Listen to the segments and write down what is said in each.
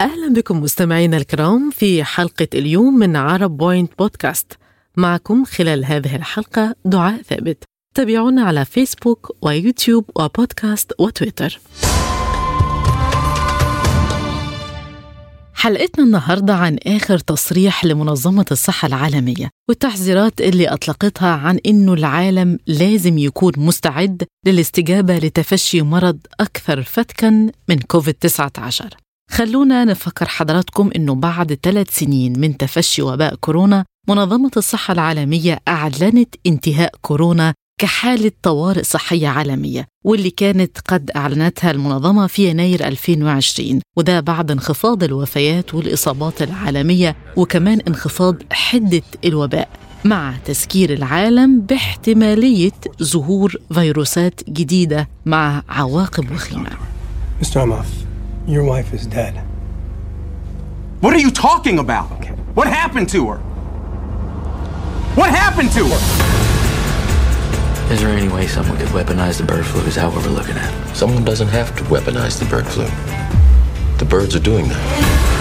أهلا بكم مستمعينا الكرام في حلقة اليوم من عرب بوينت بودكاست. معكم خلال هذه الحلقة دعاء ثابت. تابعونا على فيسبوك ويوتيوب وبودكاست وتويتر. حلقتنا النهاردة عن آخر تصريح لمنظمة الصحة العالمية والتحذيرات اللي أطلقتها عن إنه العالم لازم يكون مستعد للاستجابة لتفشي مرض أكثر فتكا من كوفيد-19 خلونا نفكر حضراتكم إنه بعد ثلاث سنين من تفشي وباء كورونا منظمة الصحة العالمية أعلنت انتهاء كورونا كحالة طوارئ صحية عالمية واللي كانت قد أعلنتها المنظمة في يناير 2020 وده بعد انخفاض الوفيات والإصابات العالمية وكمان انخفاض حدة الوباء مع تذكير العالم باحتمالية ظهور فيروسات جديدة مع عواقب وخيمة. Amoff, your wife is dead. What are you talking about? What happened to her? What happened to her? Is there any way someone could weaponize the bird flu? Is that what we're looking at? Someone doesn't have to weaponize the bird flu. The birds are doing that.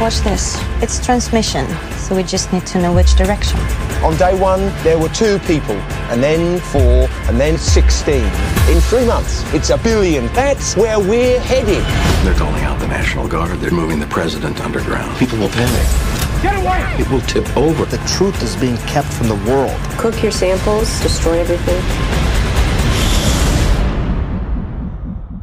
Watch this. It's transmission, so we just need to know which direction. On day one, there were two people, and then four, and then 16. In three months, it's a billion. That's where we're headed. They're calling out the National Guard. They're moving the president underground. People will panic. Get away! It will tip over. The truth is being kept from the world. Cook your samples, destroy everything.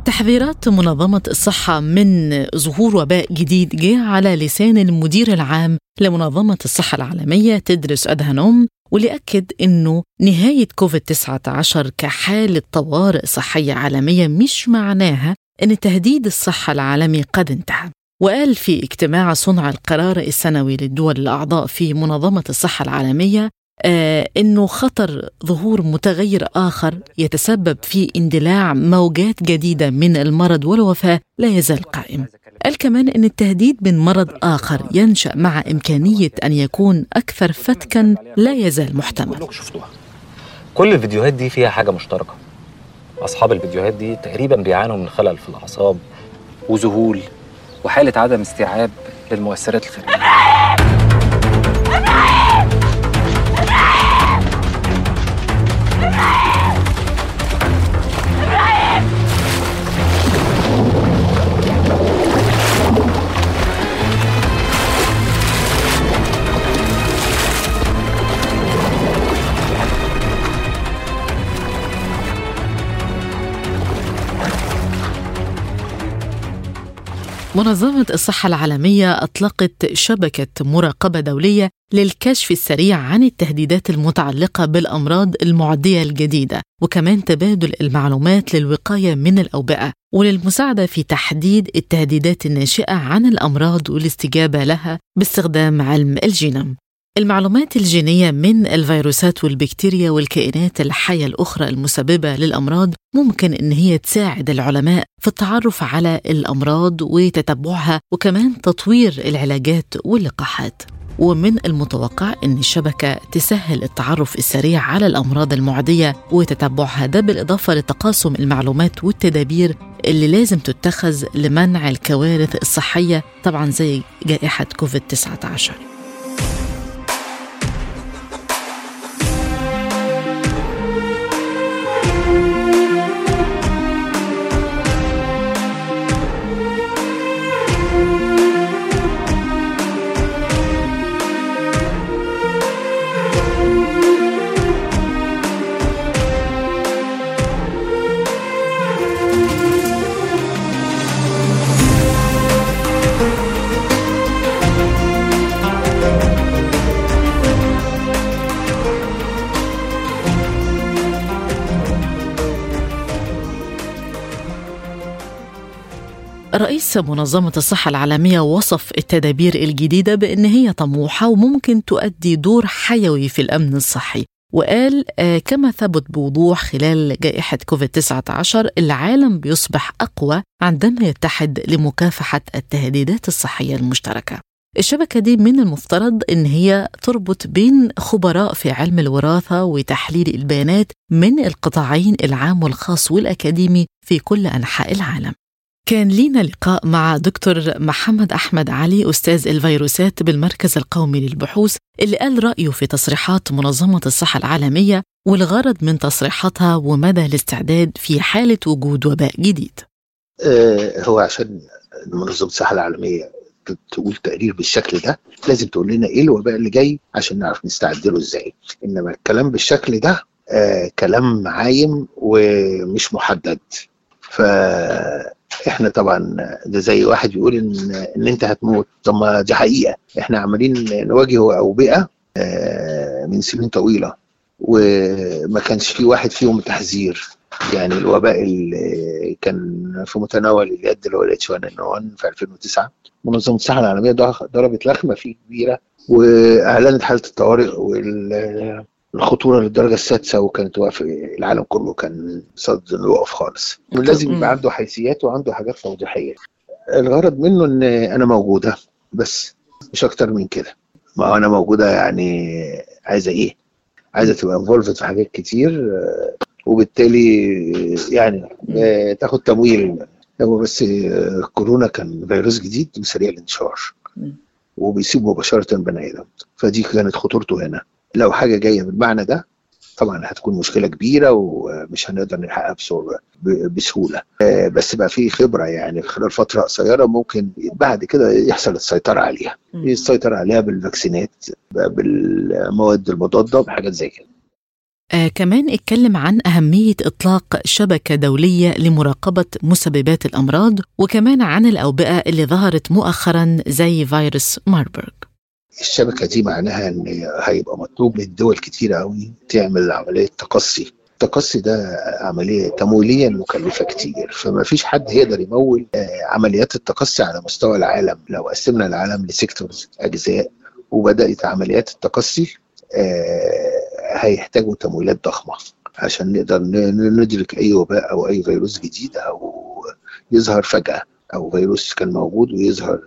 تحذيرات منظمة الصحة من ظهور وباء جديد جاء على لسان المدير العام لمنظمة الصحة العالمية تدرس أدهانوم واللي أكد أنه نهاية كوفيد-19 كحالة طوارئ صحية عالمية مش معناها أن تهديد الصحة العالمي قد انتهى وقال في اجتماع صنع القرار السنوي للدول الأعضاء في منظمة الصحة العالمية آه إنه خطر ظهور متغير آخر يتسبب في اندلاع موجات جديدة من المرض والوفاة لا يزال قائم. قال كمان إن التهديد من مرض آخر ينشأ مع إمكانية أن يكون أكثر فتكا لا يزال محتمل. كل الفيديوهات دي فيها حاجة مشتركة. أصحاب الفيديوهات دي تقريبا بيعانوا من خلل في الأعصاب وذهول وحالة عدم استيعاب للمؤثرات الخارجية. منظمة الصحة العالمية أطلقت شبكة مراقبة دولية للكشف السريع عن التهديدات المتعلقة بالأمراض المعدية الجديدة وكمان تبادل المعلومات للوقاية من الأوبئة وللمساعدة في تحديد التهديدات الناشئة عن الأمراض والاستجابة لها باستخدام علم الجينوم. المعلومات الجينية من الفيروسات والبكتيريا والكائنات الحية الأخرى المسببة للأمراض ممكن إن هي تساعد العلماء في التعرف على الأمراض وتتبعها وكمان تطوير العلاجات واللقاحات. ومن المتوقع أن الشبكة تسهل التعرف السريع على الأمراض المعدية وتتبعها ده بالإضافة لتقاسم المعلومات والتدابير اللي لازم تتخذ لمنع الكوارث الصحية طبعا زي جائحة كوفيد-19 رئيس منظمة الصحة العالمية وصف التدابير الجديدة بأن هي طموحة وممكن تؤدي دور حيوي في الأمن الصحي. وقال آه كما ثبت بوضوح خلال جائحة كوفيد-19 العالم بيصبح أقوى عندما يتحد لمكافحة التهديدات الصحية المشتركة. الشبكة دي من المفترض إن هي تربط بين خبراء في علم الوراثة وتحليل البيانات من القطاعين العام والخاص والأكاديمي في كل أنحاء العالم. كان لينا لقاء مع دكتور محمد أحمد علي أستاذ الفيروسات بالمركز القومي للبحوث اللي قال رأيه في تصريحات منظمة الصحة العالمية والغرض من تصريحاتها ومدى الاستعداد في حالة وجود وباء جديد. آه هو عشان منظمة الصحة العالمية تقول تقرير بالشكل ده لازم تقول لنا إيه الوباء اللي جاي عشان نعرف نستعد له إزاي. إنما الكلام بالشكل ده آه كلام عايم ومش محدد. فإحنا طبعا ده زي واحد بيقول ان إن أنت هتموت. طب ما دي حقيقة. إحنا عمالين نواجه أوبئة آه من سنين طويلة. وما كانش في واحد فيهم تحذير. يعني الوباء اللي كان في متناول اليد اللي هو الاتش 1 إن 1 في 2009 منظمة الصحة العالمية ضربت لخمة فيه كبيرة وأعلنت حالة الطوارئ والخطوره للدرجة السادسة وكانت واقف العالم كله كان صد انه يقف خالص. ولازم يبقى عنده حيثيات وعنده حاجات توضيحيه الغرض منه إن أنا موجودة بس مش أكتر من كده. ما أنا موجودة يعني عايزة إيه؟ عايزة تبقى انفولفد في حاجات كتير وبالتالي يعني تاخد تمويل. هو بس كورونا كان فيروس جديد وسريع الانتشار. وبيسيب مباشرة بني آدم. فدي كانت خطورته هنا. لو حاجة جاية بالمعنى ده طبعا هتكون مشكلة كبيرة ومش هنقدر نلحقها بسهولة. بس بقى في خبرة يعني خلال فترة قصيرة ممكن بعد كده يحصل السيطرة عليها. يسيطر عليها بالفاكسينات بالمواد المضادة بحاجات زي كده. آه كمان اتكلم عن أهمية إطلاق شبكة دولية لمراقبة مسببات الأمراض وكمان عن الأوبئة اللي ظهرت مؤخرا زي فيروس ماربورغ الشبكة دي معناها إن هيبقى مطلوب من دول كتيرة قوي تعمل عملية تقصي. التقصي ده عملية تمويليا مكلفة كتير فما فيش حد يقدر يمول عمليات التقصي على مستوى العالم. لو قسمنا العالم لسيكتورز أجزاء وبدأت عمليات التقصي هيحتاجوا تمويلات ضخمة عشان نقدر ندرك أي وباء أو أي فيروس جديد أو يظهر فجأة أو فيروس كان موجود ويظهر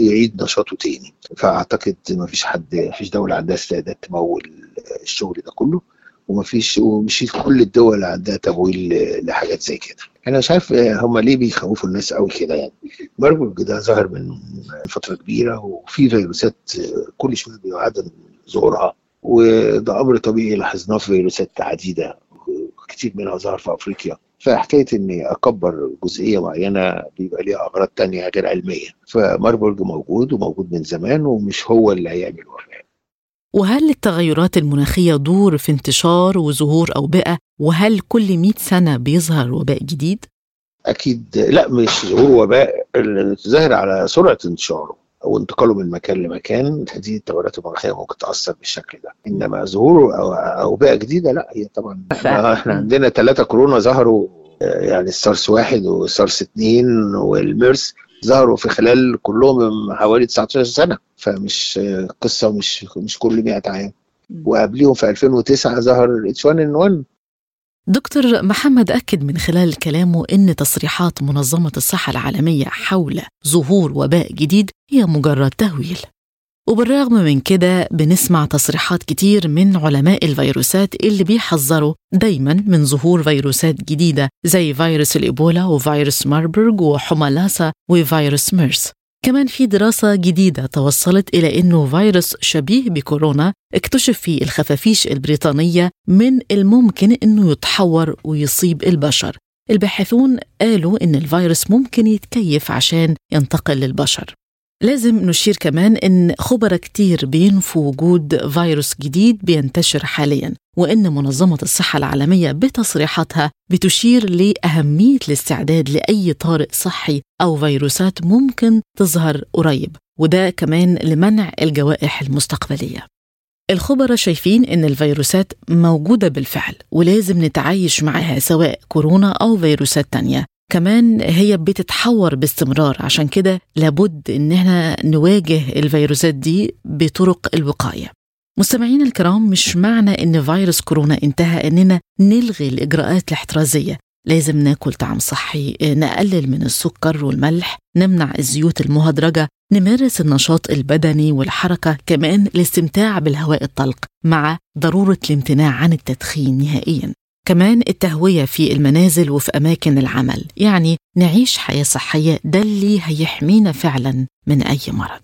يعيد نشاطه تاني. فأعتقد ما فيش حد ما فيش دولة عندها استعداد تمول الشغل ده كله وما فيش ومش كل الدول عندها تمويل لحاجات زي كده. أنا مش عارف هم ليه بيخوفوا الناس قوي كده يعني. ماربورج ده ظهر من فترة كبيرة وفي فيروسات كل شوية بيعاد ظهورها وده أمر طبيعي لاحظناه في فيروسات عديدة كتير منها ظهر في أفريقيا. فحكاية إني أكبر جزئية معينة بيبقى ليها أغراض تانية غير علمية. فماربورج موجود وموجود من زمان ومش هو اللي هيعمل وباء وهل للتغيرات المناخية دور في انتشار وظهور أوبئة؟ وهل كل 100 سنة بيظهر وباء جديد؟ أكيد لا مش ظهور وباء ظاهر على سرعة انتشاره. أو انتقاله من مكان لمكان دي التغيرات المناخيه ممكن تأثر بالشكل ده. إنما ظهور أو اوبئه جديدة لا هي طبعا إحنا عندنا ثلاثة كورونا ظهروا يعني السارس واحد والسارس اثنين والميرس ظهروا في خلال كلهم حوالي 19 سنة فمش قصة مش مش كل 100 عام. وقبليهم في 2009 ظهر ال H 1 N 1 دكتور محمد أكد من خلال كلامه أن تصريحات منظمة الصحة العالمية حول ظهور وباء جديد هي مجرد تهويل. وبالرغم من كده بنسمع تصريحات كتير من علماء الفيروسات اللي بيحذروا دايما من ظهور فيروسات جديدة زي فيروس الإيبولا وفيروس ماربورغ وحمى لاسا وفيروس ميرس. كمان في دراسة جديدة توصلت إلى أنه فيروس شبيه بكورونا اكتشف في الخفافيش البريطانية من الممكن أنه يتحور ويصيب البشر. الباحثون قالوا أن الفيروس ممكن يتكيف عشان ينتقل للبشر. لازم نشير كمان أن خبراء كتير بينفوا وجود فيروس جديد بينتشر حاليا وأن منظمة الصحة العالمية بتصريحاتها بتشير لأهمية الاستعداد لأي طارئ صحي أو فيروسات ممكن تظهر قريب وده كمان لمنع الجوائح المستقبلية. الخبراء شايفين إن الفيروسات موجودة بالفعل ولازم نتعايش معها سواء كورونا أو فيروسات تانية. كمان هي بتتحور باستمرار. عشان كده لابد إن إحنا نواجه الفيروسات دي بطرق الوقاية. مستمعينا الكرام مش معنى إن فيروس كورونا انتهى إننا نلغي الإجراءات الاحترازية. لازم ناكل طعام صحي نقلل من السكر والملح نمنع الزيوت المهدرجة نمارس النشاط البدني والحركة كمان الاستمتاع بالهواء الطلق مع ضرورة الامتناع عن التدخين نهائيا. كمان التهوية في المنازل وفي أماكن العمل. يعني نعيش حياة صحية ده اللي هيحمينا فعلا من أي مرض.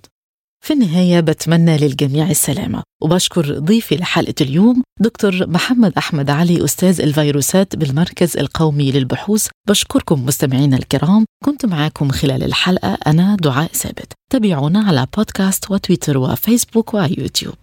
في النهاية بتمنى للجميع السلامة وبشكر ضيفي لحلقة اليوم دكتور محمد أحمد علي أستاذ الفيروسات بالمركز القومي للبحوث. بشكركم مستمعينا الكرام كنت معاكم خلال الحلقة أنا دعاء ثابت. تابعونا على بودكاست وتويتر وفيسبوك ويوتيوب.